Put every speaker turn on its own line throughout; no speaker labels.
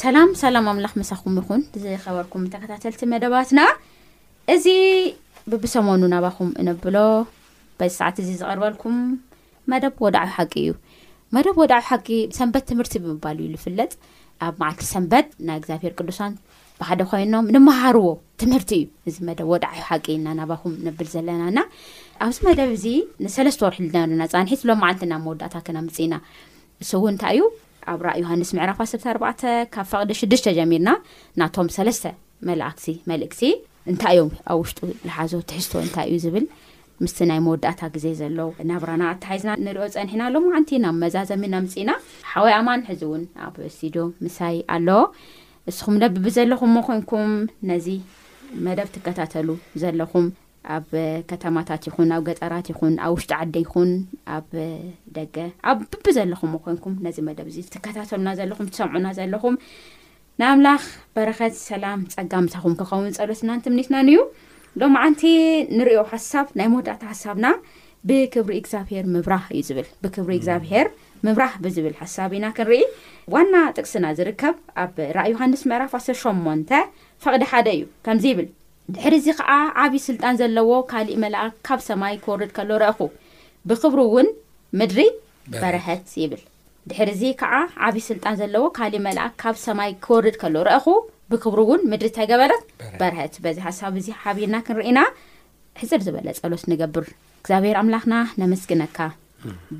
ሰላም ሰላም ኣምላኽ ምሳኹም ይኹን ዝኸበርኩም ተከታተልቲ መደባትና እዚ ብብሰሞኑ ናባኹም እነብሎ በዚ ሰዓት እዚ ዝቐርበልኩም መደብ ወዳዕ ሓቂ እዩ መደብ ወዳዕ ሓቂ ሰንበት ትምህርቲ ብምባል እዩ ዝፍለጥ ኣብ መዓልቲ ሰንበት ናይ እግዚኣብሄር ቅዱሳን ብሓደ ኮይኖም ንመሃርዎ ትምህርቲ እዩ እዚ መደብ ወድዓዩ ሓቂ ኢና ናባኹም ንብል ዘለና ና ኣብዚ መደብ እዚ ንሰለስተ ወርሒ ልናሉና ፃንሒት ሎም መዓልቲ ናብ መወዳእታ ክነምፅ ኢና ንስው እንታይ እዩ ኣብ ራእ ዮሃንስ ምዕራፍ ዓሰርተ ኣርባዕተ ካብ ፈቕዲ ሽዱሽተ ጀሚርና ናቶም ሰለስተ መላእክቲ መልእክቲ እንታይ እዮም ኣብ ውሽጡ ልሓዞ ትሕዝቶ እንታይ እዩ ዝብል ምስቲ ናይ መወዳእታ ግዜ ዘሎ ናብራና ኣተሓይዝና ንሪኦ ፀኒሕና ኣሎ መዓንቲ ናብ መዛዘሚ ናምፅእና ሓወይ ኣማን ሕዚ እውን ኣብ ስቱድዮ ምሳይ ኣሎ እስኹም ለብቢ ዘለኹም ሞኮንኩም ነዚ መደብ ትከታተሉ ዘለኹም ኣብ ከተማታት ይኹን ኣብ ገጠራት ይኹን ኣብ ውሽጢ ዓዲ ይኹን ኣብ ደገ ኣብ ብቢ ዘለኹም ኮንኩም ነዚ መደብ እዚ ትከታተሉና ዘለኹም ትሰምዑና ዘለኹም ንኣምላኽ በረኸት ሰላም ፀጋ ምሳኹም ክኸውን ፀሎትና ንትምኒትናን እዩ ሎም ዓንቲ ንሪኦ ሓሳብ ናይ መወዳእታ ሓሳብና ብክብሪ እግዚኣብሄር ምብራህ እዩ ዝብል ብክብሪ እግዚኣብሄር ምብራህ ብዝብል ሓሳብ ኢና ክንርኢ ዋና ጥቅስና ዝርከብ ኣብ ራእ ዮሃንስ ምዕራፍ 1ሸ ፈቅዲ ሓደ እዩ ከምዚ ይብል ድሕርዚ ኸኣ ዓብዪ ስልጣን ዘለዎ ካልእ መልኣክ ካብ ሰማይ ክወርድ ከሎ ረእኹ፣ ብኽብሩውን ምድሪ በርሀት ይብል። ድሕርዚ ኸኣ ዓብዪ ስልጣን ዘለዎ ካልእ መልኣክ ካብ ሰማይ ክወርድ ከሎ ረእኹ፣ ብኽብሩውን ምድሪ እንታይ ገበረት? በርሀት። በዚ ሓሳብ እዚ ሓቢርና ክንርኢ ኢና። ሕጽር ዝበለ ጸሎት ንገብር። እግዚኣብሔር ኣምላክና ነመስግነካ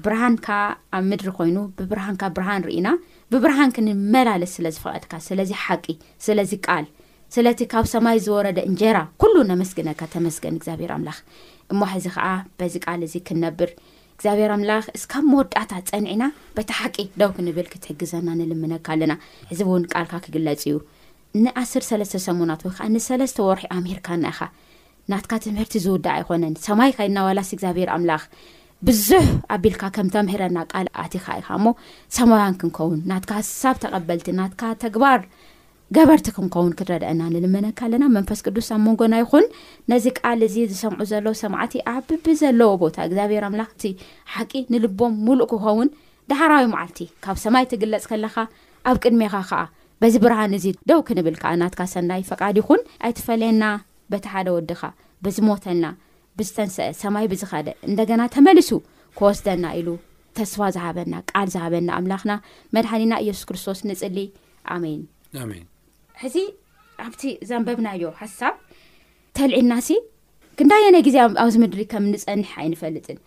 ብርሃንካ ኣብ ምድሪ ኮይኑ ብብርሃንካ ብርሃን ርኢና ብብርሃን ክንመላለስ ስለ ዝፈቐድካ ስለዚ ሓቂ ስለዚ ቃል ስለቲ ካብ ሰማይ ዝወረደ እንጀራ ኩሉ ነመስግነካ ተመስገን እግዚኣብሔር ኣምላክ እሞ ሕዚ ከዓ በዚ ቃል እዚ ክንነብር እግዚኣብሔር ኣምላክ እስካብ መወዳእታ ፀኒዕና በቲ ሓቂ ደው ክንብል ክትሕግዘና ንልምነካ ኣለና ሕዚ እውን ቃልካ ክግለፅ እዩ ንኣስር ሰለስተ ሰሙናት ወይ ከዓ ንሰለስተ ወርሒ ኣምሂርካና ኢኻ ናትካ ትምህርቲ ዝውዳእ ኣይኮነን ሰማይ ካይድና ዋላስ እግዚኣብሄር ኣምላክ ብዙሕ ኣቢልካ ከም ተምህረና ቃል ኣቲካ ኢካ እሞ ሰማውያን ክንከውን ናትካ ሐሳብ ተቀበልቲ ናትካ ተግባር ገበርቲ ክንከውን ክንረድአና ንልመነካ ኣለና መንፈስ ቅዱስ ኣብ መንጎና ይኹን ነዚ ቃል እዚ ዝሰምዑ ዘለው ሰማዕቲ ኣብ ብቢ ዘለዎ ቦታ እግዚኣብሄር ኣምላክ እቲ ሓቂ ንልቦም ሙሉእ ክኸውን ዳሓራዊ መዓልቲ ካብ ሰማይ ትግለጽ ከለካ ኣብ ቅድሜካ ከዓ በዚ ብርሃን እዚ ደው ክንብል ከዓ ናትካ ሰናይ ፈቃድ ይኹን ኣይትፈለየና በቲ ሓደ ወድኻ ብዝሞተና ብዝተንሰኣ ሰማይ ብዝኸደ እንደገና ተመልሱ ክወስደና ኢሉ ተስፋ ዝሃበና ቃል ዝሃበና ኣምላኽና መድሓኒና ኢየሱስ ክርስቶስ ንጽሊ ኣሜን ኣሜን ሕዚ ኣብቲ ዘንበብናዮ ሓሳብ ተልዒና ሲ ክንዳየነ ግዜ ኣብዚ ምድሪ ከም ንፀንሕ ኣይንፈልጥን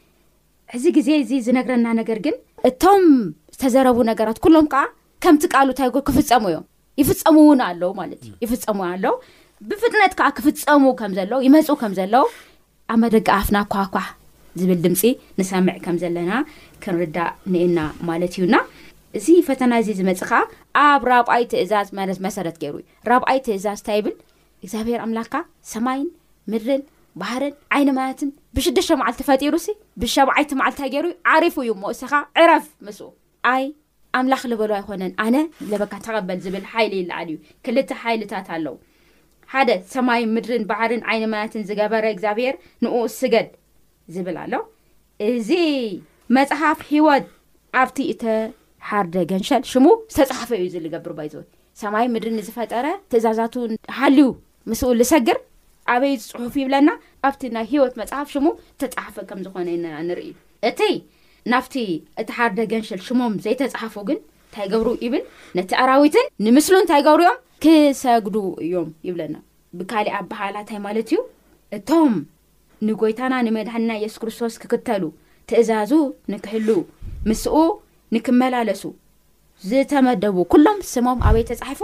ሕዚ ግዜ እዚ ዝነግረና ነገር ግን እቶም ዝተዘረቡ ነገራት ኩሎም ከዓ ከምቲ ቃሉ እንታይ ክፍፀሙ እዮም ይፍጸሙ እውን ኣለው ማለት እዩ ይፍጸሙ ኣለው ብፍጥነት ከዓ ክፍጸሙ ከም ዘለው ይመፁ ከም ዘለው ኣብ መደቂ ኣፍና ኳኳ ዝብል ድምፂ ንሰምዕ ከም ዘለና ክንርዳእ ንኤና ማለት እዩና እዚ ፈተና እዚ ዝመፅ ከዓ ኣብ ራብኣይ ትእዛዝ መሰረት ገይሩ እዩ ራብኣይ ትእዛዝ እንታይ ይብል እግዚኣብሄር ኣምላካ ሰማይን ምድርን ባህርን ዓይነ ማያትን ብሽዱሽተ መዓልቲ ፈጢሩ ሲ ብሸብዓይቲ መዓልቲ እንታይ ገይሩ እዩ ዓሪፉ እዩ እሞ እስኻ ዕረፍ ምስ ኣይ ኣምላኽ ልበሎ ኣይኮነን ኣነ ልበካ ተቐበል ዝብል ሓይሊ ይለዓል እዩ ክልተ ሓይልታት ኣለው ሓደ ሰማይን ምድርን ባሕርን ዓይኒ ማያትን ዝገበረ እግዚኣብሔር ንኡ ስገድ ዝብል ኣሎ እዚ መጽሓፍ ህይወት ኣብቲ እተ ሓርደ ገንሸል ሽሙ ዝተጻሓፈ እዩ ዝልገብር ባይዘወ ሰማይ ምድሪ ንዝፈጠረ ትእዛዛቱ ሓልዩ ምስኡ ልሰግር ኣበይ ዝጽሑፍ ይብለና ኣብቲ ናይ ህይወት መጽሓፍ ሽሙ እተጻሓፈ ከም ዝኾነ ኢና ንርኢ እቲ ናብቲ እቲ ሓርደ ገንሽል ሽሞም ዘይተጻሓፉ ግን እንታይ ገብሩ ይብል ነቲ ኣራዊትን ንምስሉን እንታይ ገብሩ እዮም ክሰግዱ እዮም ይብለና ብካሊእ ኣባሃላ እንታይ ማለት እዩ እቶም ንጐይታና ንመድኃኒና ኢየሱስ ክርስቶስ ክክተሉ፣ ትእዛዙ ንክሕልዉ፣ ምስኡ ንክመላለሱ፣ ዝተመደቡ ኩሎም ስሞም ኣበይ ተጻሒፉ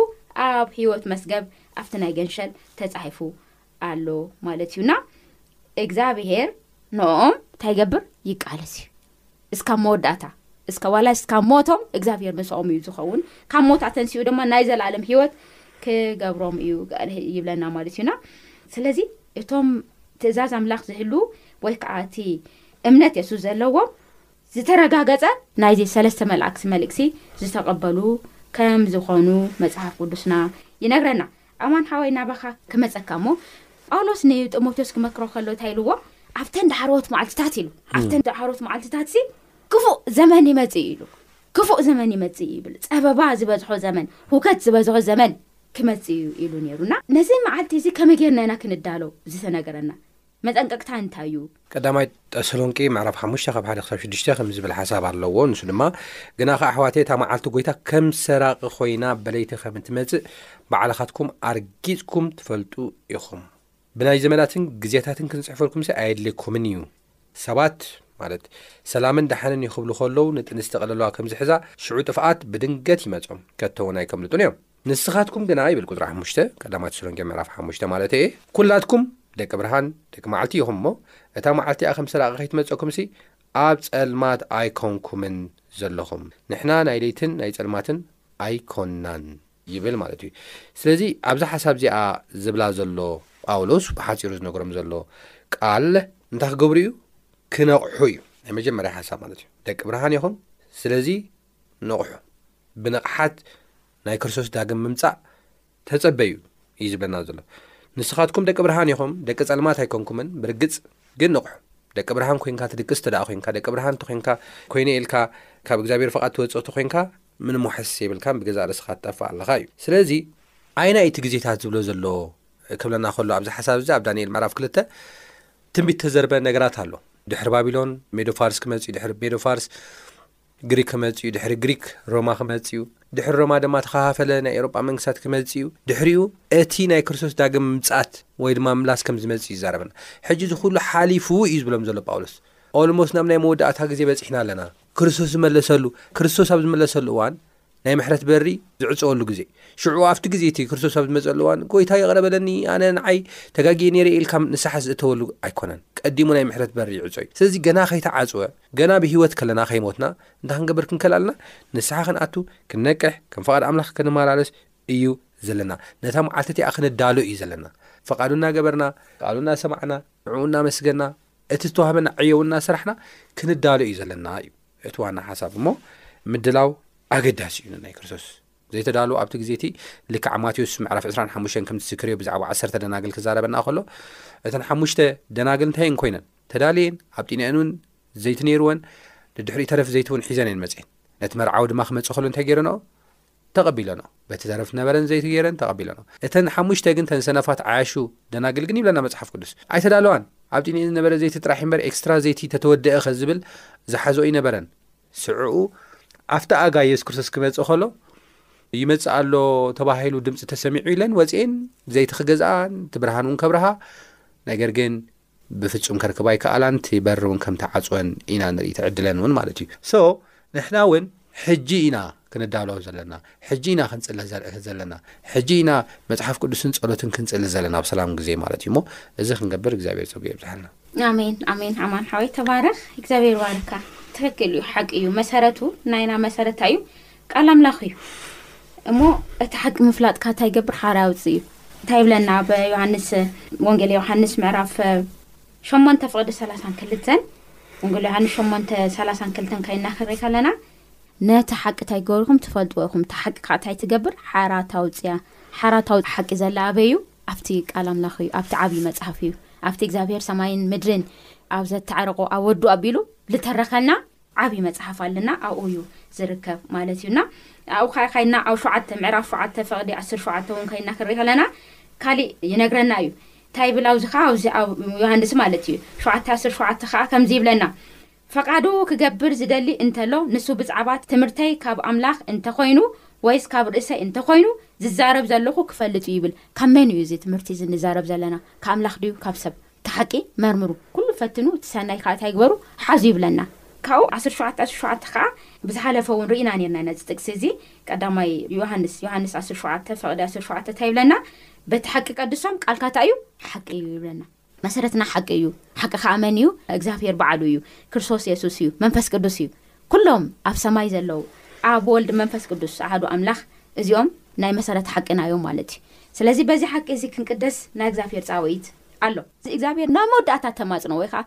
ኣብ ሕይወት መስገብ ኣብቲ ናይ ገንሸል ተጻሒፉ ኣሎ ማለት እዩ እና እግዚኣብሔር ንኦም እንታይ ይገብር ይቃለስ እዩ እስካብ መወዳእታ እስከ ዋላ እስካብ ሞቶም እግዚኣብሔር ምስኦም እዩ ዝኸውን ካብ ሞት ኣተንስኡ ድማ ናይ ዘለኣለም ሂወት ክገብሮም እዩ ይብለና ማለት እዩና ስለዚ እቶም ትእዛዝ ኣምላኽ ዝህሉ ወይ ከዓ እቲ እምነት የሱስ ዘለዎም ዝተረጋገፀ ናይዚ ሰለስተ መልእክቲ መልእክሲ ዝተቐበሉ ከም ዝኾኑ መፅሓፍ ቅዱስና ይነግረና ኣማን ሓወይ ናባኻ ክመጸካ እሞ ጳውሎስ ንጢሞቴዎስ ክመክሮ ከሎ እንታይ ኢልዎ ኣብተን ዳሕረዎት መዓልትታት ኢሉ ኣብተን ዳሕረዎት መዓልትታት ሲ ክፉእ ዘመን ይመጽእ ኢሉ ክፉእ ዘመን ይመጽእ እዩ ይብል ጸበባ ዝበዝሖ ዘመን ሁከት ዝበዝሖ ዘመን ክመጽእ እዩ ኢሉ ነይሩና ነዚ መዓልቲ እዚ ከመይ ጌርና ኢና ክንዳለው ዝተነገረና መጠንቀቅታ እንታይ እዩ?
ቀዳማይ ጠሰሎንቄ ምዕራፍ ሓሙሽተ ካብ ሓደ ክሳብ ሽዱሽተ ከምዚ ዝብል ሓሳብ ኣለዎ፣ ንሱ ድማ ግናኸ ኣሕዋተይ እታ መዓልቲ ጎይታ ከም ሰራቂ ኮይና በለይቲ ከም እትመጽእ ባዕልኻትኩም ኣርጊጽኩም ትፈልጡ ኢኹም። ብናይ ዘመናትን ግዜታትን ክንጽሕፈልኩምሲ ኣየድልየኩምን እዩ። ሰባት ማለት ሰላምን ደሓንን እዩ ክብሉ ከለዉ ንጥንስቲ ቀለልዋ ከም ዝሕዛ ሽዑ ጥፍኣት ብድንገት ይመጾም ከቶውን ኣይከምልጡን እዮም። ንስኻትኩም ግና ይብል ቁጽሪ ሓሙሽተ ቀዳማይ ተሰሎንቄ ምዕራፍ ሓሙሽተ ማለተይ እየ ኩላትኩም ደቂ ብርሃን ደቂ መዓልቲ ኢኹም እሞ እታ መዓልቲኣ ከም ሰራቒ ከይትመጸኩምሲ ኣብ ጸልማት ኣይኮንኩምን ዘለኹም ንሕና ናይ ለይትን ናይ ጸልማትን ኣይኮንናን ይብል ማለት እዩ ስለዚ ኣብዛ ሓሳብ እዚኣ ዝብላ ዘሎ ጳውሎስ ብሓጺሩ ዝነገሮም ዘሎ ቃል እንታይ ክገብሩ እዩ ክነቕሑ እዩ ናይ መጀመርያ ሓሳብ ማለት እዩ ደቂ ብርሃን ኢኹም ስለዚ ንቕሑ፣ ብንቕሓት ናይ ክርስቶስ ዳግም ምምጻእ ተጸበዩ እዩ ዝብለና ዘሎ። ንስኻትኩም ደቂ ብርሃን ኢኹም፣ ደቂ ጸልማት ኣይኮንኩምን፣ ብርግጽ ግን ንቕሑ። ደቂ ብርሃን ኮንካ ትድቅስ ተደኣ ኮንካ፣ ደቂ ብርሃን ተኾንካ ኮይነ ኢልካ ካብ እግዚኣብሔር ፍቓድ ትወጽእ ተኾንካ፣ ምንም ዋሕስ የብልካን፣ ብገዛእ ርእስኻ ትጠፍእ ኣለኻ እዩ። ስለዚ ኣየናይ እዩ እቲ ግዜታት ዝብሎ ዘሎ ክብለና ከሎ ኣብዚ ሓሳብ እዚ ኣብ ዳንኤል ምዕራፍ ክልተ ትንቢት ተዘርበ ነገራት ኣሎ። ድሕሪ ባቢሎን ሜዶ ፋርስ ክመጽእ እዩ፣ ድሕሪ ሜዶ ፋርስ ግሪክ ክመጽእዩ ድሕሪ ግሪክ ሮማ ክመጽእዩ ድሕሪ ሮማ ድማ ተኸፋፈለ ናይ ኤሮጳ መንግስታት ክመጽእዩ ድሕሪኡ እቲ ናይ ክርስቶስ ዳግም ምጽኣት ወይ ድማ ምላስ ከም ዝመጽእ ይዛረበና ሕጂ እዚ ኩሉ ሓሊፉ እዩ ዝብሎም ዘሎ ጳውሎስ ኦልሞስ ናብ ናይ መወዳእታ ግዜ በጺሕና ኣለና ክርስቶስ ዝመለሰሉ ክርስቶስ ኣብ ዝመለሰሉ እዋን ናይ ምሕረት በሪ ዝዕጸወሉ ግዜ። ሽዑ ኣብቲ ግዜ እቲ ክርስቶስ ኣብ ዝመጸሉ እዋን ጎይታ ይቕረ በለኒ ኣነ ንዓይ ተጋግየ ነይረ ኢልካ ንስሓ ዝእተወሉ ኣይኮነን። ቀዲሙ ናይ ምሕረት በሪ ይዕጾ'ዩ። ስለዚ ገና ከይተዓጽወ ገና ብህይወት ከለና ከይሞትና እንታይ ክንገብር ክንከል ኣለና? ንስሓ ክንኣቱ፣ ክንነቅሕ፣ ከም ፍቓድ ኣምላኽ ክንመላለስ እዩ ዘለና። ነታ መዓልቲ እቲኣ ክንዳሎ እዩ ዘለና። ፍቓዱ እናገበርና፣ ቃሉ እናሰማዕና፣ ንዕኡ እናመስገና፣ እቲ ዝተዋህበና ዕዮ እውን እናሰራሕና ክንዳሎ እዩ ዘለና እዩ። እቲ ዋና ሓሳብ እሞ ምድላው ኣገዳሲ እዩ ንናይ ክርስቶስ ዘይተዳልዎ ኣብቲ ግዜ እቲ ልክዓ ማቴዎስ ምዕራፍ 25 ከምቲ ዝክርዮ ብዛዕባ ዓሰርተ ደናግል ክዛረበና ከሎ እተን ሓሙሽተ ደናግል እንታይ እን ኮይነን ተዳልየን ኣብ ጢንአን እውን ዘይቲ ነይርወን ንድሕሪኡ ተረፍ ዘይቲ እውን ሒዘን እየን መፅኤን ነቲ መርዓዊ ድማ ክመፅእ ከሎ እንታይ ገይረንኦ ተቐቢለኖ በቲ ተረፍ ነበረን ዘይቲ ገይረን ተቐቢለኖ እተን ሓሙሽተ ግን ተን ሰነፋት ዓያሹ ደናግል ግን ይብለና መጽሓፍ ቅዱስ ኣይተዳለዋን ኣብ ጢኒኤን ዝነበረ ዘይቲ ጥራሕ እምበር ኤክስትራ ዘይቲ ተተወደአ ከዝብል ዝሓዘኦ ይነበረን ስዕኡ ኣብቲ ኣጋ የሱስ ክርስቶስ ክመጽእ ከሎ ይመጽእ ኣሎ ተባሂሉ ድምፂ ተሰሚዑ ኢለን ወፅኤን ዘይቲ ክገዝኣን እቲ ብርሃን እውን ከብርሃ ነገር ግን ብፍጹም ከርክባ ኣይከኣላን እቲ በሪ ውን ከም ተዓጽወን ኢና ንርኢ ትዕድለን ውን ማለት እዩ so ንሕና ውን ሕጂ ኢና ክንዳሎ ዘለና ሕጂ ኢና ክንጽለ ዘለና ሕጂ ኢና መጽሓፍ ቅዱስን ጸሎትን ክንጽሊ ዘለና ኣብ ሰላም ግዜ ማለት እዩ እሞ እዚ ክንገብር እግዚኣብሔር ጸጉ የብዝሓልና።
ኣሜን ኣሜን ኣማን ሓወይ ተባረኽ እግዚኣብሔር ይባርካ ትክክል እዩ ሓቂ እዩ መሰረቱ ናይና መሰረት ታይ እዩ ቃል ኣምላኽ እዩ እሞ እቲ ሓቂ ምፍላጥካ እንታይ ይገብር ሓራ ውፅ እዩ እንታይ ይብለና ኣብ ዮሃንስ ወንጌል ዮሃንስ ምዕራፍ ሸሞንተ ፍቅዲ ሰላሳን ክልተን ወንጌል ዮሃንስ ሸሞንተ ሰላሳን ክልተን ከይና ክንርኢ ከለና ነቲ ሓቂ እንታይ ገበርኩም ትፈልጥዎ ኢኹም እቲ ሓቂ ከዓ እንታይ ትገብር ሓራ ታውፅያ ሓራ ታው ሓቂ ዘላ ኣበይ እዩ ኣብቲ ቃል ኣምላኽ እዩ ኣብቲ ዓብዪ መፅሓፍ እዩ ኣብቲ እግዚኣብሄር ሰማይን ምድርን ኣብ ዘተዓረቆ ኣብ ወዱ ኣቢሉ ዝተረኸና ዓብይ መፅሓፍ ኣለና ኣብኡ እዩ ዝርከብ ማለት እዩ እና ኣብኡ ከዓ ካይና ኣብ ሸውዓተ ምዕራፍ ሸውዓተ ፈቅዲ ዓሰርተ ሸውዓተ እውን ካይና ክንሪኢ ከለና ካሊእ ይነግረና እዩ እንታይ ይብል ኣብዚ ከዓ ኣብዚ ኣብ ዮሃንስ ማለት እዩ ሸውዓተ ዓሰርተ ሸውዓተ ከዓ ከምዚ ይብለና ፈቃዱ ክገብር ዝደሊ እንተሎ ንሱ ብዛዕባ ትምህርተይ ካብ ኣምላኽ እንተኮይኑ ወይስ ካብ ርእሰይ እንተኮይኑ ዝዛረብ ዘለኹ ክፈልጥ እዩ ይብል ካብ መን እዩ እዚ ትምህርቲ እዚ ንዛረብ ዘለና ካብ ኣምላኽ ድዩ ካብ ሰብ እቲ ሓቂ መርምሩ ኩሉ ፈትኑ እቲ ሰናይ ከኣ እንታይ ግበሩ ሓዙ ይብለና። ካብኡ ዓሰርተ ሸውዓተ ዓሰርተ ሸውዓተ ከኣ ብዝሓለፈ ውን ርኢና ኔርና ነዚ ጥቅሲ እዚ ቀዳማይ ዮሃንስ ዮሃንስ ዓሰርተ ሸውዓተ ፈቅዲ ዓሰርተ ሸውዓተ እንታይ ይብለና በቲ ሓቂ ቀድሶም ቃልካ እንታይ እዩ ሓቂ እዩ ይብለና። መሰረትና ሓቂ እዩ ሓቂ ከኣ መን እዩ እግዚኣብሄር በዓሉ እዩ ክርስቶስ የሱስ እዩ መንፈስ ቅዱስ እዩ ኩሎም ኣብ ሰማይ ዘለዉ ኣብ ወልድ መንፈስ ቅዱስ ኣሃዱ ኣምላኽ እዚኦም ናይ መሰረት ሓቂና እዮም ማለት እዩ ስለዚ በዚ ሓቂ እዚ ክንቅደስ ናይ እግዚኣብሔር ጻውኢት ኣሎ። እዚ እግዚኣብሔር ናይ መወዳእታ ተማጽኖ ወይ ከኣ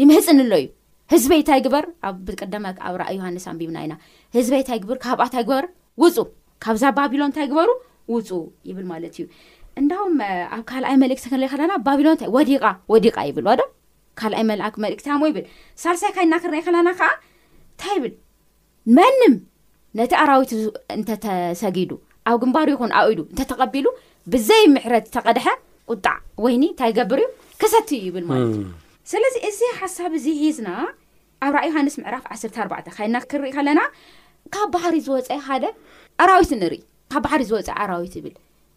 ይምህጽንሎ እዩ ህዝበይ ታይ ግበር ኣብ ቅደመ ኣብ ራእይ ዮሃንስ ኣንቢብና ኢና ህዝበይ ታይ ግብር ካብኣ ታይ ግበር ውጹ ካብዛ ባቢሎን ታይ ግበሩ ውጹ ይብል ማለት እዩ እንዳውም ኣብ ካልኣይ መልእክቲ ክንሪኢ ከለና ባቢሎን ታይ ወዲቃ ወዲቃ ይብል ዋዶ ካልኣይ መልኣክ መልእክቲ ሃሞ ይብል። ሳልሳይ ካይ እናክርናይ ከላና ከኣ እንታይ ይብል? መንም ነቲ ኣራዊት እንተተሰጊዱ ኣብ ግንባሩ ይኹን ኣኢዱ እንተተቐቢሉ ብዘይ ምሕረት ዝተቐድሐ ቁጣዕ ወይኒ እንታይ ይገብር እዩ? ክሰቲ እዩ ይብል ማለት እዩ። ስለዚ እዚ ሓሳብ እዚ ሒዝና ኣብ ራእይ ዮሃንስ ምዕራፍ ዓሰርተ ኣርባዕተ ከይድና ክንሪኢ ከለና ካብ ባሕሪ ዝወፀ ሓደ ኣራዊት ንርኢ ካብ ባሕሪ ዝወፀ ኣራዊት ይብል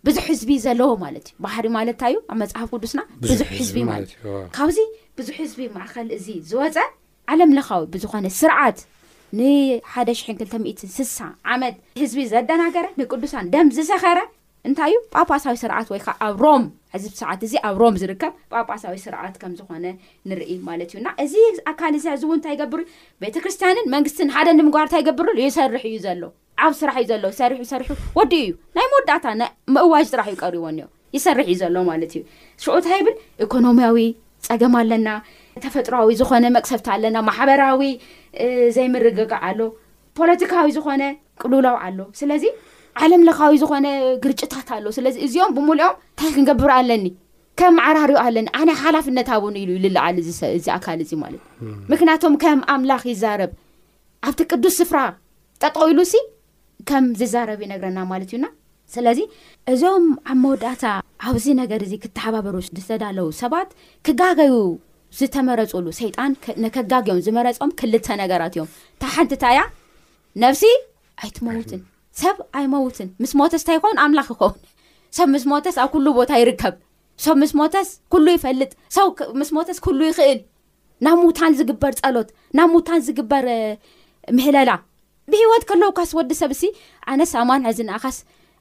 ብዙሕ ህዝቢ ዘለዎ ማለት እዩ ባሕሪ ማለት እንታይ እዩ ኣብ መፅሓፍ ቅዱስና ብዙሕ ህዝቢ ማለት እዩ ካብዚ ብዙሕ ህዝቢ ማእኸል እዚ ዝወፀ ዓለም ለኻዊ ብዝኾነ ስርዓት ንሓደ ሽሕን ክልተ ሚእትን ስሳ ዓመት ህዝቢ ዘደናገረ ንቅዱሳን ደም ዝሰኸረ እንታይ እዩ ጳጳሳዊ ስርዓት ወይ ከኣ ኣብ ሮም ሕዚ እቲ ሰዓት እዚ ኣብ ሮም ዝርከብ ጳጳሳዊ ስርዓት ከም ዝኾነ ንርኢ ማለት እዩ እና እዚ ኣካል እዚ ሕዚ እውን እንታይ ይገብር እዩ ቤተ ክርስቲያንን መንግስትን ሓደ ንምግባር እንታይ ይገብር ኣሎ ይሰርሕ እዩ ዘሎ ኣብ ስራሕ እዩ ዘሎ ሰሪሑ ሰሪሑ ወዲኡ እዩ ናይ መወዳእታ ናይ ምእዋጅ ጥራሕ እዩ ቀሪዎ እኒኦ ይሰርሕ እዩ ዘሎ ማለት እዩ ሽዑ እንታይ ይብል ኢኮኖሚያዊ ፀገም ኣለና ተፈጥሮዊ ዝኾነ መቅሰብቲ ኣለና ማሕበራዊ ዘይምርግጋእ ኣሎ ፖለቲካዊ ዝኾነ ቅልውላው ኣሎ ስለዚ ዓለም ለኻዊ ዝኾነ ግርጭታት ኣሎ ስለዚ እዚኦም ብምሉኦም እንታይ ክንገብር ኣለኒ ከም መዓራርዮ ኣለኒ ኣነ ሓላፍነት ኣቡን ኢሉ ይልልዓል እዚ ኣካል እዚ ማለት ምክንያቶም ከም ኣምላኽ ይዛረብ ኣብቲ ቅዱስ ስፍራ ጠጠው ኢሉ ሲ ከም ዝዛረብ ይነግረና ማለት እዩና ስለዚ እዞም ኣብ መወዳእታ ኣብዚ ነገር እዚ ክተሓባበሩ ዝተዳለዉ ሰባት ክጋገዩ ዝተመረጹሉ ሰይጣን ንከጋግዮም ዝመረጾም ክልተ ነገራት እዮም እታ ሓንቲ እንታይ እያ ነፍሲ ኣይትመውትን ሰብ ኣይመውትን ምስ ሞተስ እንታይ ይኸውን ኣምላኽ ይኸውን ሰብ ምስ ሞተስ ኣብ ኩሉ ቦታ ይርከብ ሰብ ምስ ሞተስ ኩሉ ይፈልጥ ሰብ ምስ ሞተስ ኩሉ ይኽእል ናብ ሙታን ዝግበር ጸሎት ናብ ሙታን ዝግበር ምህለላ ብህይወት ከለውካስ ወዲ ሰብሲ ኣነስ ኣማን ሕዚ ንኣኻስ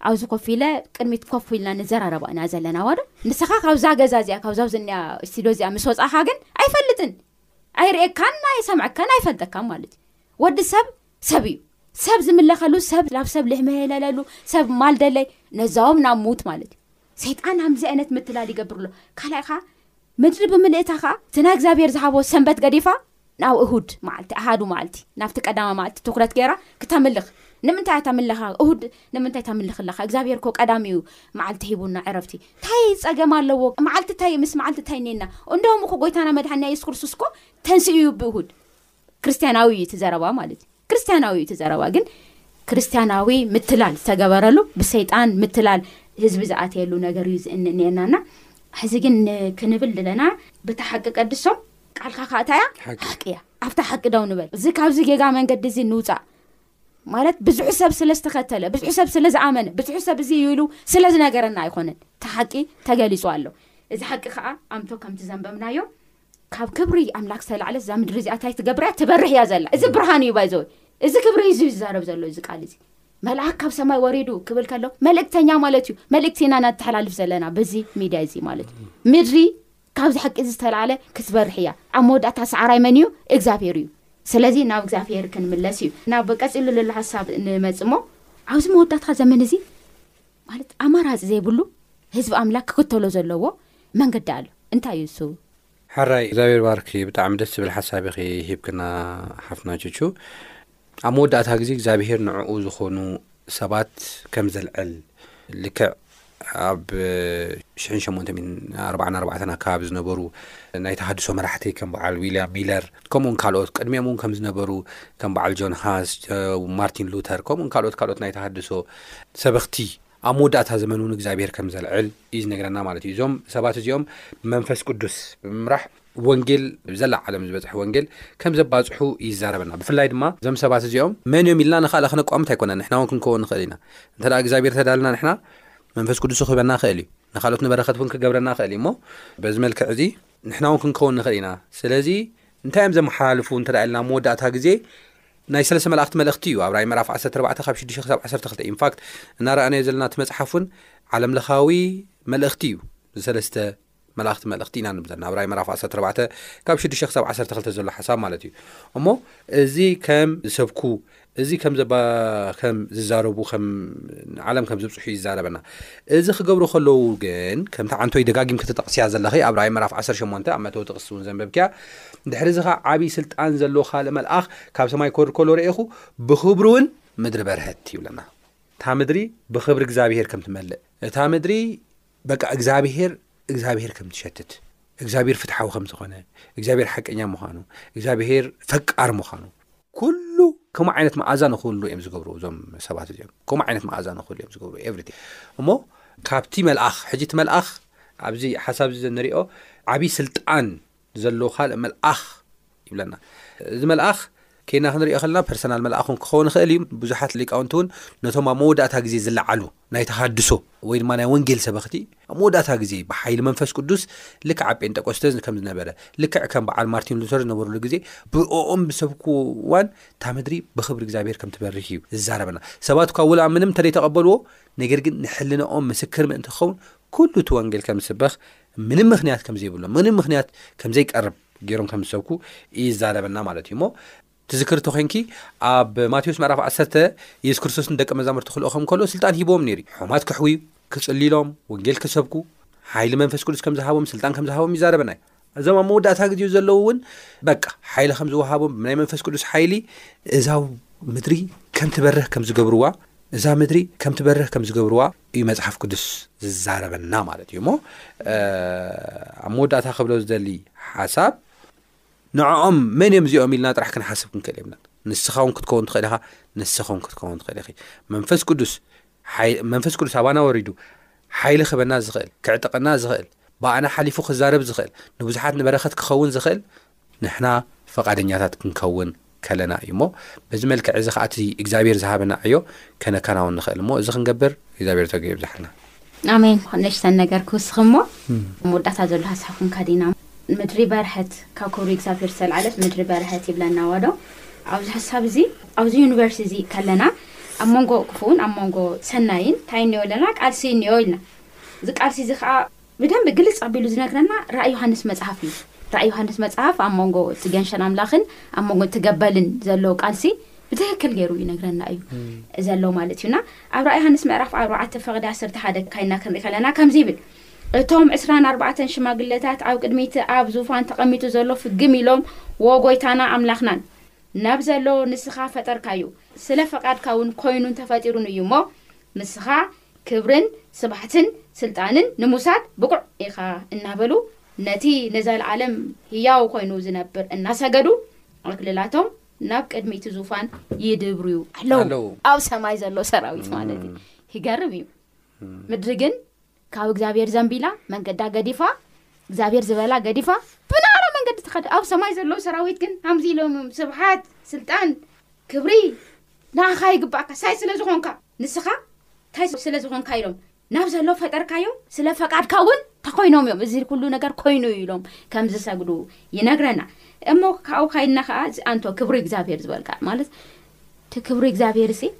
ኣብዚ ኮፍ ኢለ ቅድሚት ኮፍ ኢልና ንዘራረባ ኢና ዘለና ዋዶ ንስኻ ካብዛ ገዛ እዚኣ ካብዛ ዝኒኣ ስቲዶ እዚኣ ምስ ወጻኻ ግን ኣይፈልጥን ኣይርእካን ኣይሰምዐካን ኣይፈልጠካን ማለት እዩ ወዲ ሰብ ሰብ እዩ ሰብ ዝምለኸሉ ሰብ ናብ ሰብ ልህመህለለሉ ሰብ ማልደለይ ነዛኦም ናብ ሙት ማለት እዩ ሰይጣን ኣምዚ ኣይነት ምትላል ይገብር ኣሎ ካልኣይ ከኣ ምድሪ ብምልእታ ከኣ እቲ ናይ እግዚኣብሄር ዝሃቦ ሰንበት ገዲፋ ናብ እሁድ መዓልቲ ኣሃዱ መዓልቲ ናብቲ ቀዳማ መዓልቲ ትኩረት ገይራ ክተምልኽ ንምንታይ እታ ምለኻ እሁድ ንምንታይ ተምልኽ ኣለኻ እግዚኣብሄር ኮ ቀዳሚ እዩ መዓልቲ ሂቡና ዕረፍቲ እንታይ ጸገም ኣለዎ መዓልቲ እንታይ ምስ መዓልቲ እንታይ እኔና እንደውም እኮ ጎይታና መድሓኒና የሱስ ክርስቶስ ኮ ተንስኡ እዩ ብእሁድ ክርስትያናዊ እዩ እቲ ዘረባ ማለት እዩ ክርስትያናዊ እዩ እቲ ዘረባ ግን ክርስትያናዊ ምትላል ዝተገበረሉ ብሰይጣን ምትላል ህዝቢ ዝኣተየሉ ነገር እዩ ዝእንንየናና ሕዚ ግን ክንብል ድለና በታ ሓቂ ቀድሶም ቃልካ ከዓ እታ እያ ሓቂ እያ ኣብታ ሓቂ ደው ንበል እዚ ካብዚ ጌጋ መንገዲ እዚ ንውፃእ ማለት ብዙሑ ሰብ ስለ ዝተኸተለ ብዙሑ ሰብ ስለ ዝኣመነ ብዙሑ ሰብ እዚ ይብሉ ስለ ዝነገረና ኣይኮነን እቲ ሓቂ ተገሊፁ ኣሎ እዚ ሓቂ ከዓ ኣምቶ ከምቲ ዘንበብናዮ ካብ ክብሪ ኣምላክ ዝተላዕለት እዛ ምድሪ እዚኣ ታይ ትገብር እያ ትበርህ እያ ዘላ እዚ ብርሃን እዩ ባይዘወ እዚ ክብሪ እዚ ዝዛረብ ዘሎ እዚ ቃል እዚ መልኣክ ካብ ሰማይ ወሪዱ ክብል ከሎ መልእክተኛ ማለት እዩ መልእክቲ ኢና ናተሓላልፍ ዘለና በዚ ሚድያ እዚ ማለት እዩ ምድሪ ካብዚ ሓቂ እዚ ዝተላዕለ ክትበርሕ እያ ኣብ መወዳእታ ሰዓራይ መን እዩ እግዚኣብሄር እዩ ስለዚ ናብ እግዚኣብሄር ክንምለስ እዩ ናብ ቀፂሉ ዘሎ ሓሳብ ንመፅሞ ኣብዚ መወዳእታ ዘመን እዚ ማለት ኣማራጺ ዘይብሉ ህዝቢ ኣምላክ ክክተሎ ዘለዎ መንገዲ ኣሎ እንታይ እዩ እሱ።
ሐራይ እግዚኣብሔር ይባርኪ ብጣዕሚ ደስ ዝብል ሓሳብ ኢኺ ሂብክና ሓፍትና ቹቹ ኣብ መወዳእታ ግዜ እግዚኣብሔር ንዕኡ ዝኾኑ ሰባት ከም ዘልዕል ልክዕ ኣብ ሽሕን ሸሞንተ ሚእትን ኣርባዓን ኣርባዕተን ኣከባቢ ዝነበሩ ናይ ተሃድሶ መራሕቲ ከም በዓል ዊልያም ሚለር ከምኡውን ካልኦት ቅድሚኦም እውን ከም ዝነበሩ ከም በዓል ጆን ሃስ ማርቲን ሉተር ከምኡውን ካልኦት ካልኦት ናይ ተሃድሶ ሰበኽቲ ኣብ መወዳእታ ዘመን እውን እግዚኣብሄር ከም ዘልዕል እዩ ዝነግረና ማለት እዩ እዞም ሰባት እዚኦም ብመንፈስ ቅዱስ ብምምራሕ ወንጌል ዘላ ዓለም ዝበፅሑ ወንጌል ከም ዘባፅሑ ይዛረበና ብፍላይ ድማ እዞም ሰባት እዚኦም መን እዮም ኢልና ንካልእ ክነቋምት ኣይኮነ ንሕና እውን ክንከውን ንኽእል ኢና እንተ እግዚኣብሄር ተዳልና ንሕና መንፈስ ቅዱስ ክህበና ክእል እዩ ንካልኦት ንበረኸት እውን ክገብረና ክእል እዩ እሞ በዚ መልክዕ እዚ ንሕና እውን ክንከውን ንኽእል ኢና ስለዚ እንታይ እዮም ዘመሓላልፉ እንተ ኢልና መወዳእታ ግዜ ናይ ሰለስተ መላእኽቲ መልእኽቲ እዩ ኣብ ራእይ ምዕራፍ ዓሰርተ ኣርባዕተ ካብ ሽዱሽተ ክሳብ ዓሰርተ ክልተ ኢንፋክት እናረኣናዮ ዘለና እቲ መጽሓፍ እውን ዓለም ለኻዊ መልእኽቲ እዩ ዝሰለስተ መላእኽቲ መልእኽቲ ኢና ንብል ዘለና ኣብ ራእይ ምዕራፍ ዓሰርተ ኣርባዕተ ካብ ሽዱሽተ ክሳብ ዓሰርተ ክልተ ዘሎ ሓሳብ ማለት እዩ እሞ እዚ ከም ዝሰብኩ እዚ ከም ዝዛረቡ ዓለም ከም ዝብፅሑ ይዛረበና እዚ ክገብሩ ከለዉ ግን ከምቲ ዓንቶይ ደጋጊምኪ ትጠቕስያ ዘለኺ ኣብ ራእይ ምዕራፍ ዓሰርተ ሸሞንተ ኣብ መእተዊ ጥቕሲ እውን ዘንበብክያ ድሕርዚ ከኣ ዓቢ ስልጣን ዘለዎ ካልእ መልኣኽ ካብ ሰማይ ክወርድ ከሎ ረኤኹ ብኽብሩ እውን ምድሪ በርሀት ይብለና እታ ምድሪ ብኽብሪ እግዚኣብሄር ከም ትመልእ እታ ምድሪ በቃ እግዚኣብሄር እግዚኣብሄር ከም ትሸትት እግዚኣብሄር ፍትሓዊ ከም ዝኾነ እግዚኣብሄር ሓቀኛ ምዃኑ እግዚኣብሄር ፈቃር ምዃኑ ኩሉ ከምኡ ዓይነት መኣዛ ንክህሉ እዮም ዝገብሩ እዞም ሰባት እዚኦም ከምኡ ዓይነት መኣዛ ንክህሉ እዮም ዝገብሩ ኤቭሪ እሞ ካብቲ መልኣኽ ሕጂ እቲ መልኣኽ ኣብዚ ሓሳብ እዚ ዘንሪኦ ዓብዪ ስልጣን ዘለዎ ካልእ መልኣኽ ይብለና እዚ መልኣኽ ኴንና ክንሪኦ ከለና ፐርሰናል መልኣኽ ውን ክኸውን ይኽእል እዩ ብዙሓት ሊቃውንቲ ውን ነቶም ኣብ መወዳእታ ግዜ ዝለዓሉ ናይ ተሃድሶ ወይ ድማ ናይ ወንጌል ሰበኽቲ ኣብ መወዳእታ ግዜ ብሓይሊ መንፈስ ቅዱስ ልክዕ ኣብ ጴንጠቆስተ ከም ዝነበረ ልክዕ ከም በዓል ማርቲን ሉተር ዝነበርሉ ግዜ ብርኦም ዝሰብክዎ እዋን እታ ምድሪ ብኽብሪ እግዚኣብሔር ከም ትበርህ እዩ ዝዛረበና ሰባት እኳ ውላ ምንም እንተዘይተቐበልዎ ነገር ግን ንሕልናኦም ምስክር ምእንቲ ክኸውን ኩሉ እቲ ወንጌል ከም ዝስበኽ ምንም ምክንያት ከም ዘይብሎ ምንም ምክንያት ከም ዘይቀርብ ገይሮም ከም ዝሰብኩ ይዛረበና ማለት እዩ እሞ ትዝክር ተኮንኪ ኣብ ማቴዎስ ምዕራፍ ዓሰርተ የሱስ ክርስቶስ ንደቀ መዛሙርቲ ክልኦ ከም ከሎ ስልጣን ሂቦም ነይሩ እዩ ሕማት ከሕውዩ ክጽልሎም ወንጌል ክሰብኩ ሓይሊ መንፈስ ቅዱስ ከም ዝሃቦም ስልጣን ከም ዝሃቦም ይዛረበና እዩ እዞም ኣብ መወዳእታ ግዜ ዘለዉ እውን በቃ ሓይሊ ከም ዝወሃቦም ብናይ መንፈስ ቅዱስ ሓይሊ እዛ ምድሪ ከም ትበርህ ከም ዝገብርዋ እዛ ምድሪ ከም ትበርህ ከም ዝገብርዋ እዩ መጽሓፍ ቅዱስ ዝዛረበና ማለት እዩ እሞ ኣብ መወዳእታ ክብሎ ዝደሊ ሓሳብ ንዕኦም መን እዮም እዚኦም ኢልና ጥራሕ ክንሓስብ ክንክእል የብና ንስኻ ውን ክትከውን ትኽእል ኢኻ ንስኻ ውን ክትከውን ትኽእል ኢኺ መንፈስ ቅዱስ መንፈስ ቅዱስ ኣባና ወሪዱ ሓይሊ ክበና ዝኽእል ክዕጥቐና ዝኽእል ብኣና ሓሊፉ ክዛረብ ዝኽእል ንብዙሓት ንበረኸት ክኸውን ዝኽእል ንሕና ፈቓደኛታት ክንከውን ከለና እዩ እሞ፣ በዚ መልክዕ እዚ ኸኣ እቲ እግዚኣብሄር ዝሃበና ዕዮ ከነከናውን ንኽእል እሞ፣ እዚ ክንገብር እግዚኣብሄር ጸግኡ የብዝሓልና።
ኣሜን ንእሽተን ነገር ክውስኽ እሞ ኣብ መወዳእታ ዘሎ ሃሳብ ክንከድ ኢና። ምድሪ በርሀት ካብ ክብሩ እግዚኣብሄር ዝተላዕለት ምድሪ በርሀት ይብለና ዋዶ ኣብዚ ሓሳብ እዚ ኣብዚ ዩኒቨርስ እዚ ከለና ኣብ መንጎ ክፉእን ኣብ መንጎ ሰናይን እንታይ እኒኦ ኣለና ቃልሲ እኒኦ ኢልና እዚ ቃልሲ እዚ ከኣ ብደንቢ ግልጽ ኣቢሉ ዝነግረና ራእይ ዮሃንስ መጽሐፍ እዩ። ራእይ ዮሃንስ መጽሐፍ ኣብ መንጎ እቲ ገንሸል ኣምላኽን ኣብ መንጎ እቲ ገበልን ዘሎ ቃልሲ ብትክክል ገይሩ ይነግረና እዩ ዘሎ ማለት እዩና ኣብ ራእይ ዮሃንስ ምዕራፍ ኣርባዓተ ፈቕዲ ዓሰርተ ሓደ ካይና ክንርኢ ከለና ከምዚ ይብል እቶም ዕስራን ኣርባዕተን ሽማግለታት ኣብ ቅድሚቲ ኣብ ዙፋን ተቐሚጡ ዘሎ ፍግም ኢሎም ወ ጎይታና ኣምላኽናን ናብ ዘሎ ንስኻ ፈጠርካ እዩ ስለ ፈቃድካ እውን ኮይኑን ተፈጢሩን እዩ እሞ ንስኻ ክብርን ስብሓትን ስልጣንን ንሙሳድ ብቑዕ ኢኻ እናበሉ ነቲ ንዘለኣለም ህያው ኮይኑ ዝነብር እናሰገዱ ኣክልላቶም ናብ ቅድሚ'ቲ ዙፋን ይድብርዩ ኣለዉ። ኣብ ሰማይ ዘሎ ሰራዊት ማለት እዩ። ይገርም እዩ። ምድሪ ግን ካብ እግዚኣብሔር ዘንቢላ መንገዳ ገዲፋ እግዚኣብሔር ዝበላ ገዲፋ ብናራ መንገዲ ትኸደ ኣብ ሰማይ ዘለዉ ሰራዊት ግን ሃምዚ ኢሎም እዮም ስብሓት ስልጣን ክብሪ ንኣኻ ይግባእካ ሳይ ስለ ዝኾንካ ንስኻ ታይ ስለ ዝኾንካ ኢሎም ናብ ዘሎ ፈጠርካዮ ስለ ፈቃድካ እውን ተኮይኖም እዮም እዚ ኩሉ ነገር ኮይኑ እዩ ኢሎም ከም ዝሰግዱ ይነግረና እሞ ካብኡ ካይድና ከዓ ኣንቶ ክብሪ እግዚኣብሄር ዝበልካ ማለት እቲ ክብሪ እግዚኣብሄር ሲ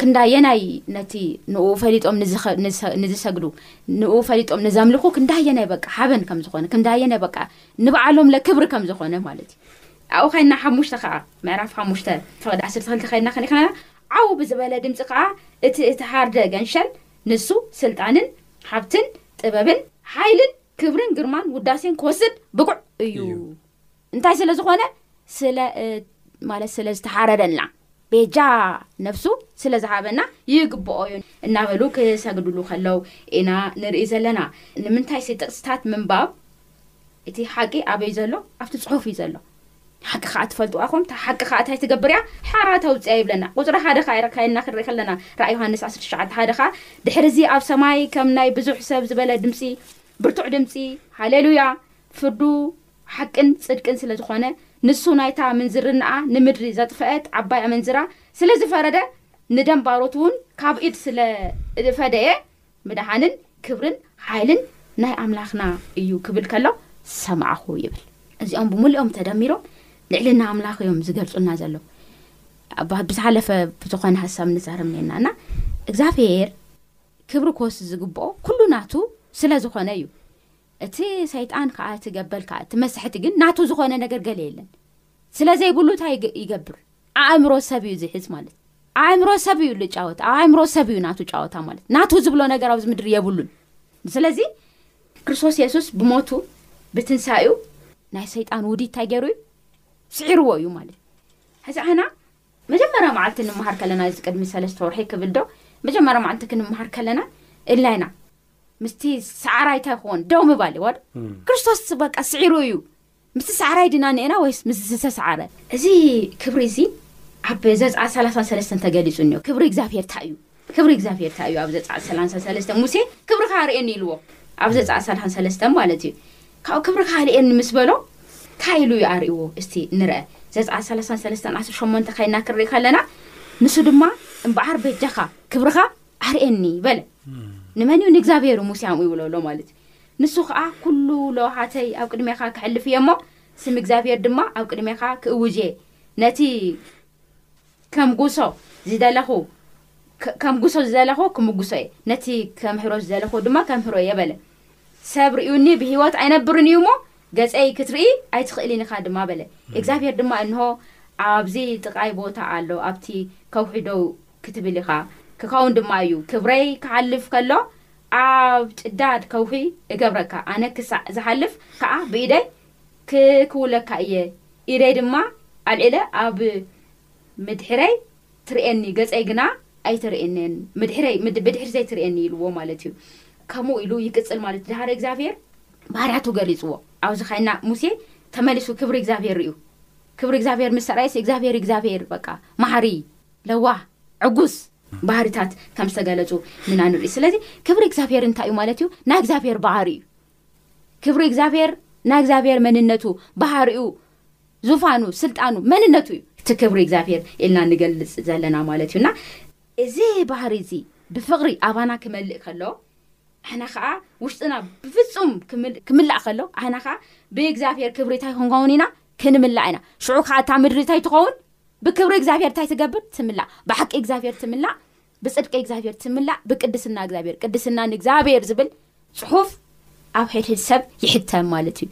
ክንዳየናይ ነቲ ንኡ ፈሊጦም ንዝሰግዱ ንኡ ፈሊጦም ንዘምልኹ ክንዳየናይ በቃ ሓበን ከም ዝኾነ ክንዳየናይ በቃ ንበዓሎም ለክብሪ ከም ዝኾነ ማለት እዩ ኣብኡ ከይና ሓሙሽተ ከዓ ምዕራፍ ሓሙሽተ ፍቅዲ ዓሰርተ ክልተ ከይና ከኒክና ዓው ብዝበለ ድምጺ ከኣ እቲ እተሃርደ ገንሸል ንሱ ስልጣንን ሃብትን ጥበብን ሓይልን ክብርን ግርማን ውዳሴን ክወስድ ብቑዕ እዩ እዩ። እንታይ ስለ ዝኾነ ስለ ማለት ስለ ዝተሓረደልና ቤጃ ነፍሱ ስለ ዝሃበና ይግብኦ እዩ እናበሉ ክሰግድሉ ከለው ኢና ንርኢ ዘለና ንምንታይሲ ጥቕስታት ምንባብ እቲ ሓቂ ኣበይ ዘሎ ኣብቲ ጽሑፍ እዩ ዘሎ ሓቂ ከኣ ትፈልጥዋ ኢኹም እታ ሓቂ ከኣ እንታይ ትገብር እያ ሓራ ተውጽያ ይብለና ቁጽሪ ሓደ ከኣ ኤርካይና ክንርኢ ከለና ራእ ዮሃንስ ዓሰርተ ትሽዓተ ሓደ ከኣ ድሕሪ እዚ ኣብ ሰማይ ከም ናይ ብዙሕ ሰብ ዝበለ ድምጺ ብርቱዕ ድምጺ ሃሌሉያ ፍርዱ ሓቅን ጽድቅን ስለ ዝኾነ ንሱ ናይታ ምንዝርናኣ ንምድሪ ዘጥፈአት ዓባይ ኣመንዝራ ስለ ዝፈረደ ንደም ባሮቱ ውን ካብ ኢድ ስለ ፈደየ ምድሓንን ክብርን ሓይልን ናይ ኣምላኽና እዩ ክብል ከሎ ሰማዕኹ ይብል። እዚኦም ብምልኦም ተደሚሮም ልዕልና ኣምላኽ እዮም ዝገልጹና ዘለዉ። ኣብ ብዝሓለፈ ብዝኾነ ሀሳብ ንዛረብ ኔርና እና እግዚኣብሔር ክብሪ ክወስድ ዝግብኦ ኩሉ ናቱ ስለ ዝኾነ እዩ። እቲ ሰይጣን ከዓ እቲ ገበል ከዓ እቲ መሳሕቲ ግን ናቱ ዝኾነ ነገር ገለ የለን። ስለ ዘይብሉ ታይ ይገብር ኣእምሮ ሰብ እዩ ዝሕዝ ማለት ኣእምሮ ሰብ እዩ ልጫወት ኣብ ኣእምሮ ሰብ እዩ ናቱ ጫወታ ማለት ናቱ ዝብሎ ነገር ኣብዚ ምድሪ የብሉን ስለዚ ክርስቶስ የሱስ ብሞቱ ብትንሳዩ ናይ ሰይጣን ውዲት ታይ ገይሩ እዩ ስዒርዎ እዩ ማለት ሕዚ ኣና መጀመርያ መዓልቲ ንምሃር ከለና እዚ ቅድሚ ሰለስተ ወርሒ ክብል ዶ መጀመርያ መዓልቲ ክንምሃር ከለና እላይና ምስቲ ሰዓራይታ ይኮን ደው ምባል ይዋ ክርስቶስ በቃ ስዒሩ እዩ ምስቲ ሰዓራይ ድና እኔና ወይስ ምስ ዝተሰዓረ? እዚ ክብሪ እዚ ኣብ ዘጽኣት ሰላሳን ሰለስተን ተገሊጹ እኒኦ። ክብሪ እግዚኣብሄር ታይ እዩ? ክብሪ እግዚኣብሄር ታይ እዩ? ኣብ ዘጽኣት ሰላሳን ሰለስተን ሙሴ ክብርኻ ኣርእየኒ ኢልዎ። ኣብ ዘጽኣት ሰላሳን ሰለስተን ማለት እዩ። ካብኡ ክብርኻ ኣርእየኒ ምስ በሎ ታይ ኢሉ እዩ ኣርእይዎ እስቲ ንርኣ። ዘጽኣት ሰላሳን ሰለስተን ዓሰርተ ሸሞንተ ከይድና ክንርኢ ከለና ንሱ ድማ እምበኣር በጃኻ ክብርኻ ኣርእየኒ በለ። ንመን እዩ? ንእግዚኣብሄር እዩ ሙሴ ኣምኡ ይብሎ ኣሎ ማለት እዩ። ንሱ ኸኣ፣ ኵሉ ለውሃተይ ኣብ ቅድሜኻ ከሕልፍ እየ እሞ፣ ስም እግዚኣብሄር ድማ ኣብ ቅድሜኻ ክእውጅ እየ፣ ነቲ ከምጕሶ ዝደለኹ ከምጕሶ ዝደለኹ ክምጕሶ እየ፣ ነቲ ከምህሮ ዝደለኹ ድማ ከምህሮ እየ በለ። ሰብ ርእዩኒ ብህይወት ኣይነብርን እዩ እሞ፣ ገጸይ ክትርኢ ኣይትኽእልን ኢኻ ድማ በለ። እግዚኣብሄር ድማ፣ እንሆ፣ ኣብዚ ጥቓይ ቦታ ኣሎ፣ ኣብቲ ከውሒ ደው ክትብል ኢኻ፣ ክኸውን ድማ እዩ፣ ክብረይ ክሓልፍ ከሎ ኣብ ጭዳድ ከውሒ እገብረካ፣ ኣነ ክሳዕ ዝሓልፍ ከኣ ብኢደይ ክክውለካ እየ፣ ኢደይ ድማ ኣልዒለ ኣብ ምድሕረይ ትርእየኒ፣ ገጸይ ግና ኣይትርእየንን፣ ምድሕረይ ብድሕሪተይ ትርእየኒ ኢልዎ ማለት እዩ። ከምኡ ኢሉ ይቅጽል ማለት ድሃረ እግዚኣብሄር ባህርያቱ ገሊጽዎ። ኣብዚ ከይና ሙሴ ተመሊሱ ክብሪ እግዚኣብሄር ርእዩ። ክብሪ እግዚኣብሄር ምስ ተራእየሲ እግዚኣብሄር እዩ እግዚኣብሄር በቃ፣ መሓሪ፣ ለዋህ፣ ዕጉስ፣ ባህርታት ከም ዝተገለጹ ንና ንርኢ ስለዚ ክብሪ እግዚኣብሔር እንታይ እዩ ማለት እዩ ናይ እግዚኣብሔር ባህሪ እዩ ክብሪ እግዚኣብሔር ናይ እግዚኣብሔር መንነቱ ባህሪኡ ዙፋኑ ስልጣኑ መንነቱ እዩ እቲ ክብሪ እግዚኣብሔር ኢልና ንገልጽ ዘለና ማለት እዩ እና እዚ ባህሪ እዚ ብፍቕሪ ኣባና ክመልእ ከሎ ኣሕና ከዓ ውሽጥና ብፍጹም ክምላእ ከሎ ኣሕና ከዓ ብእግዚኣብሔር ክብሪ እንታይ ክንኸውን ኢና ክንምላእ ኢና ሽዑ ከዓ እታ ምድሪ እንታይ ትኸውን ብክብሪ እግዚኣብሔር እንታይ ትገብር ትምላእ ብሓቂ እግዚኣብሔር ትምላእ ብፅድቂ እግዚኣብሔር ትምላእ ብቅድስና እግዚኣብሔር ቅድስና ንእግዚኣብሔር ዝብል ፅሑፍ ኣብ ሕድሕድ ሰብ ይሕተም ማለት እዩ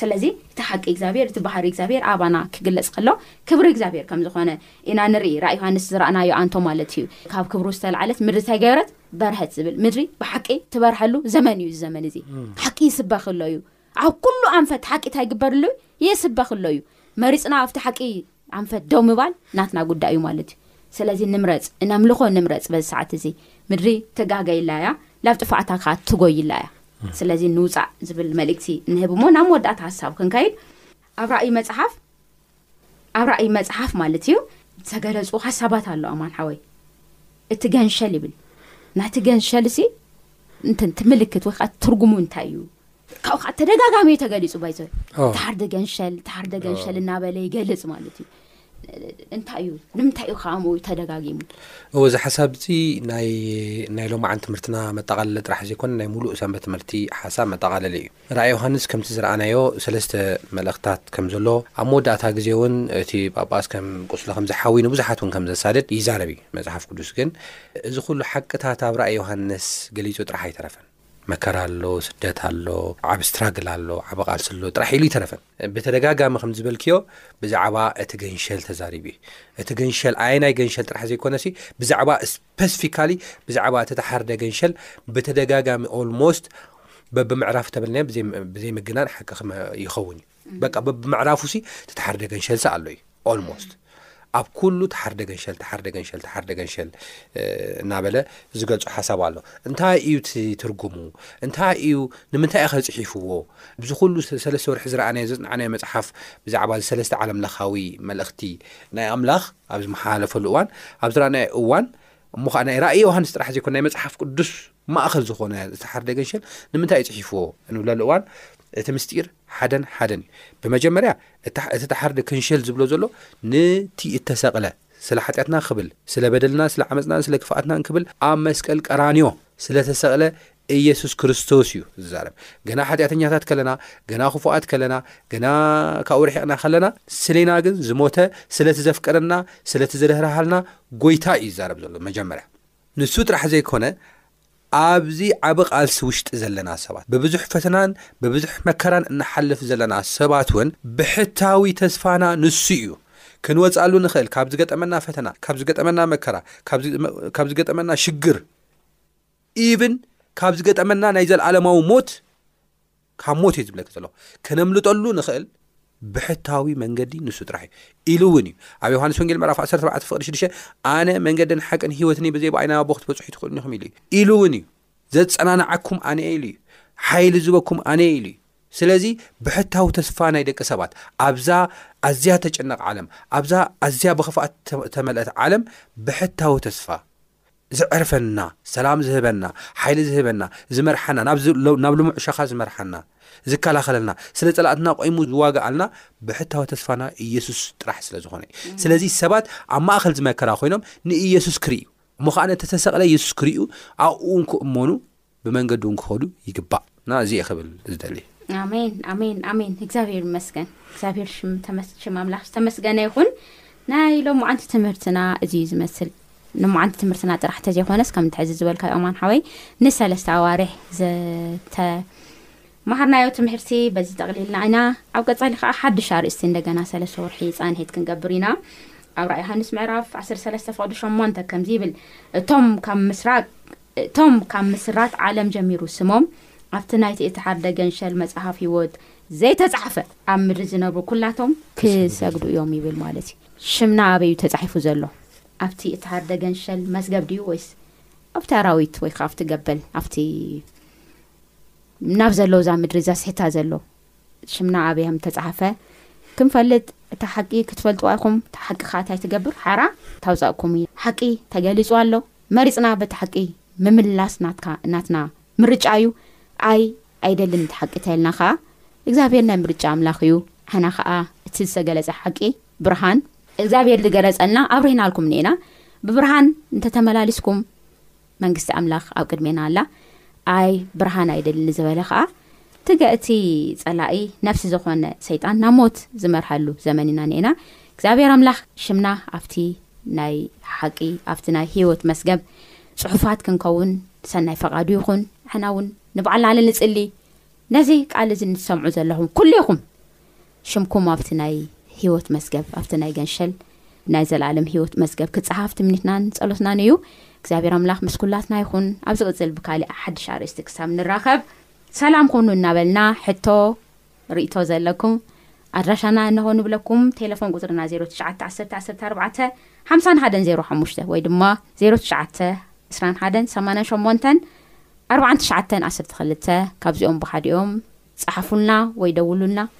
ስለዚ እቲ ሓቂ እግዚኣብሔር እቲ ባህሪ እግዚኣብሔር ኣባና ክግለፅ ከሎ ክብሪ እግዚኣብሔር ከም ዝኾነ ኢና ንርኢ ራ ዮሃንስ ዝረኣናዮ ኣንቶ ማለት እዩ ካብ ክብሩ ዝተላዓለት ምድሪ እንታይ ገበረት በርሀት ዝብል ምድሪ ብሓቂ ትበርሐሉ ዘመን እዩ እዚ ዘመን እዚ ሓቂ ይስበክሎ እዩ ኣብ ኩሉ ኣንፈት ሓቂ እንታይ ይግበርሉ እዩ? ይስበኽሎ እዩ። መሪጽና ኣብቲ ሓቂ ኣንፈት ደው ምባል ናትና ጉዳይ እዩ ማለት እዩ። ስለዚ ንምረጽ፣ እነምልኾ ንምረጽ በዚ ሰዓት እዚ። ምድሪ ትጋገይላ እያ፣ ናብ ጥፍኣታ ከኣ ትጎይላ እያ። ስለዚ ንውጻእ ዝብል መልእክቲ ንህብ እሞ ናብ መወዳእታ ሓሳብ ክንከይድ፣ ኣብ ራእይ መጽሓፍ፣ ኣብ ራእይ መጽሓፍ ማለት እዩ ዝተገለጹ ሓሳባት ኣሎ ኣማን ሓወይ እቲ ገንሸል ይብል ናቲ ገንሸል ሲ እንትንቲ ምልክት ወይ ከዓ ትርጉሙ እንታይ እዩ ካብኡ ከዓ ተደጋጋሚ እዩ ተገሊፁ ባይዘ ተሓርደ ገንሸል ተሓርደ ገንሸል እናበለ ይገልፅ ማለት እዩ እንታይ እዩ ንምንታይ እዩ ከዓም ተደጋጊሙ
እዎ እዚ ሓሳብ እዚ ናይ ሎማዓን ትምህርትና መጠቃለለ ጥራሕ ዘይኮነ ናይ ሙሉእ ሰንበት ትምህርቲ ሓሳብ መጠቃለለ እዩ ራእይ ዮሃንስ ከምቲ ዝረኣናዮ ሰለስተ መልእኽትታት ከም ዘሎ ኣብ መወዳእታ ግዜ እውን እቲ ጳጳስ ከም ቁስሊ ከም ዝሓዊ ንብዙሓት እውን ከም ዘሳድድ ይዛረብ እዩ መጽሓፍ ቅዱስ ግን እዚ ኩሉ ሓቅታት ኣብ ራእይ ዮሃንስ ገሊጹ ጥራሕ ኣይተረፈን መከራ ኣሎ ስደት ኣሎ ዓቢ ስትራግል ኣሎ ዓቢ ቃልሲ ኣሎ ጥራሕ ኢሉ ኣይተረፈን ብተደጋጋሚ ከም ዝበልክዮ ብዛዕባ እቲ ገንሸል ተዛሪቡ እዩ እቲ ገንሸል ኣየናይ ገንሸል ጥራሕ ዘይኮነሲ ብዛዕባ ስፐስፊካሊ ብዛዕባ እቲ ተሓርደ ገንሸል ብተደጋጋሚ ኦልሞስት በብምዕራፉ ተበልና ብዘይምግናን ሓቂ ይኸውን እዩ በቃ በብምዕራፉ ሲ ተተሓርደ ገንሸል ሲ ኣሎ እዩ ኦልሞስት ኣብ ኩሉ ተሓርደ ገንሸል ተሓርደ ገንሸል ተሓርደ ገንሸል እናበለ ዝገልጹ ሓሳብ ኣሎ እንታይ እዩ እቲ ትርጉሙ እንታይ እዩ ንምንታይ እዩ ከጽሒፍዎ እዚ ኩሉ ሰለስተ ወርሒ ዝረኣናዮ ዘጽናዕናዮ መጽሓፍ ብዛዕባ ዝሰለስተ ዓለም ለኻዊ መልእኽቲ ናይ ኣምላኽ ኣብ ዝመሓላለፈሉ እዋን ኣብ ዝረኣናዮ እዋን እሞ ከዓ ናይ ራእይ ዮሃንስ ጥራሕ ዘይኮነ ናይ መፅሓፍ ቅዱስ ማእኸል ዝኾነ ዝተሓርደ ገንሸል ንምንታይ ይፅሒፍዎ እንብለሉ እዋን እቲ ምስጢር ሓደን ሓደን እዩ ብመጀመርያ እቲ ተሓርደ ክንሸል ዝብሎ ዘሎ ንቲ እተሰቕለ ስለ ሓጢኣትና ክብል ስለ በደልና ስለ ዓመፅናን ስለ ክፍኣትናን ክብል ኣብ መስቀል ቀራንዮ ስለተሰቕለ እየሱስ ክርስቶስ እዩ ዝዛረብ ገና ሓጢኣተኛታት ከለና ገና ክፉኣት ከለና ገና ካብኡ ርሒቕና ከለና ስሌና ግን ዝሞተ ስለቲ ዘፍቀረና ስለቲ ዝርህርሃልና ጎይታ እዩ ዝዛረብ ዘሎ መጀመርያ ንሱ ጥራሕ ዘይኮነ ኣብዚ ዓብ ቃልሲ ውሽጢ ዘለና ሰባት ብብዙሕ ፈተናን ብብዙሕ መከራን እንሓልፍ ዘለና ሰባት እውን ብሕታዊ ተስፋና ንሱ እዩ ክንወፅኣሉ ንኽእል ካብ ዝገጠመና ፈተና ካብ ዝገጠመና መከራ ካብ ዝገጠመና ሽግር ኢቭን ካብ ዝገጠመና ናይ ዘለዓለማዊ ሞት ካብ ሞት እዩ ዝብለኪ ዘለኹ ከነምልጠሉ ንኽእል ብሕታዊ መንገዲ ንሱ ጥራሕ እዩ ኢሉ እውን እዩ ኣብ ዮሃንስ ወንጌል ምዕራፍ 17 ፍቅዲ 6 ኣነ መንገድን ሓቅን ህይወትን ብዘይ ብኣይ ናብ ኣቦ ክትበፅሑ ትኽእሉ ኢኹም ኢሉ እዩ ኢሉ እውን እዩ ዘፀናንዓኩም ኣነ ኢሉ እዩ ሓይሊ ዝበኩም ኣነ ኢሉ እዩ ስለዚ ብሕታዊ ተስፋ ናይ ደቂ ሰባት ኣብዛ ኣዝያ ተጨነቕ ዓለም ኣብዛ ኣዝያ ብክፍኣት ተመልአት ዓለም ብሕታዊ ተስፋ ዘዕርፈና፣ ሰላም ዝህበና፣ ሓይሊ ዝህበና፣ ዝመርሓና፣ ናብ ልሙዕ ሸኻ ዝመርሓና፣ ዝከላኸለልና፣ ስለ ጸላእትና ቆይሙ ዝዋግኣልና ብሕታዊ ተስፋና ኢየሱስ ጥራሕ ስለ ዝኾነ እዩ። ስለዚ ሰባት ኣብ ማእከል ዝመከራ ኮይኖም ንኢየሱስ ክርእዩ እሞ ከኣ እተተሰቕለ ኢየሱስ ክርእዩ ኣብኡ ክእመኑ ብመንገዱ እውን ክኸዱ ይግባእ እና እዚ እየ ክብል ዝደሊ።
ኣሜን ኣሜን ኣሜን እግዚኣብሔር ይመስገን እግዚኣብሔር ሽም ተመስ- ሽም ኣምላኽ ዝተመስገነ ይኹን ናይ ሎማዓንቲ ትምህርትና እዚ እዩ ዝመስል ንማዓንቲ ትምህርትና ጥራሕ እንተዘይኮነስ ከም ትሕዚ ዝበልካ ኦማን ሓወይ ንሰለስተ ኣዋርሕ ዝተማሃርናዮ ትምህርቲ በዚ ጠቕሊልና ኢና ኣብ ቀፃሊ ከዓ ሓድሽ ኣርእስቲ እንደገና ሰለስተ ወርሒ ፃንሒት ክንገብር ኢና ኣብ ራእይ ዮሃንስ ምዕራፍ 13 ፍቕዲ 8 ከምዚ ይብል እቶም ካብ ምስራቅ እቶም ካብ ምስራት ዓለም ጀሚሩ ስሞም ኣብቲ ናይቲ እተሓር ደገንሸል መጽሃፍ ህይወት ዘይተጻሕፈ ኣብ ምድሪ ዝነብሩ ኩላቶም ክሰግዱ እዮም ይብል ማለት እዩ። ሽምና ኣበይ እዩ ተጻሒፉ ዘሎ? ኣብቲ እተሓር ደገንሸል መዝገብ ድዩ ወይስ ኣብቲ ኣራዊት ወይ ከኣ ኣብቲ ገበል ኣብቲ ናብ ዘሎ እዛ ምድሪ ዘስሕታ ዘሎ ሽምና ኣበይ ከም ተጻሕፈ ክንፈልጥ እታ ሓቂ ክትፈልጡ ኣይኹም እታ ሓቂ ከኣ እንታይ ትገብር ሓራ ታውጻእኩም እዩ ሓቂ ተገሊጹ ኣሎ መሪጽና በቲ ሓቂ ምምላስ ናትካ ናትና ምርጫ እዩ ኣይ ኣይደልን እቲ ሓቂ ተልና ከኣ እግዚኣብሄር ናይ ምርጫ ኣምላኽ እዩ ዓና ከኣ እቲ ዝተገለጸ ሓቂ ብርሃን እግዚኣብሄር ዝገለጸልና ኣብሪህናልኩም እኔና ብብርሃን እንተ ተመላሊስኩም መንግስቲ ኣምላኽ ኣብ ቅድሜና ኣላ ኣይ ብርሃን ኣይደልን ንዝበለ ከኣ ትገ እቲ ጸላኢ ነፍሲ ዘኮነ ሰይጣን ናብ ሞት ዝመርሐሉ ዘመን ኢና ኔና እግዚኣብሔር ኣምላክ ሽምና ኣብቲ ናይ ሓቂ ኣብቲ ናይ ህይወት መስገብ ጽሑፋት ክንከውን ሰናይ ፈቃዱ ይኩን ንሕና ውን ንባዕልና ንጽሊ ነዚ ቃል እዚ ንትሰምዑ ዘለኩም ኩሌኩም ሽምኩም ኣብቲ ናይ ህይወት መስገብ ኣብቲ ናይ ገንሸል ናይ ዘላለም ህይወት መስገብ ክጽሓፍ ትምኒትናን ጸሎትናን እዩ እግዚኣብሔር ኣምላክ ምስ ኩላትና ይኩን ኣብ ዝቅጽል ብካሊእ ሓድሽ ኣርእስቲ ክሳብ ንራከብ ሰላም ኩኑ እናበልና ሕቶ ሪኢቶ ዘለኩም ኣድራሻና እነሆ ንብለኩም ቴለፎን ቁፅርና ዜሮ ትሽዓተ ዓሰርተ ዓሰርተ ኣርባዕተ ሓምሳን ሓደን ዜሮ ሓሙሽተ ወይ ድማ ዜሮ ትሽዓተ ዕስራን ሓደን ሰማንያን ሸሞንተን ኣርብዓን ትሽዓተን ዓሰርተ ክልተ ካብዚኦም ብሓዲኦም ፀሓፉልና ወይ ደውሉልና።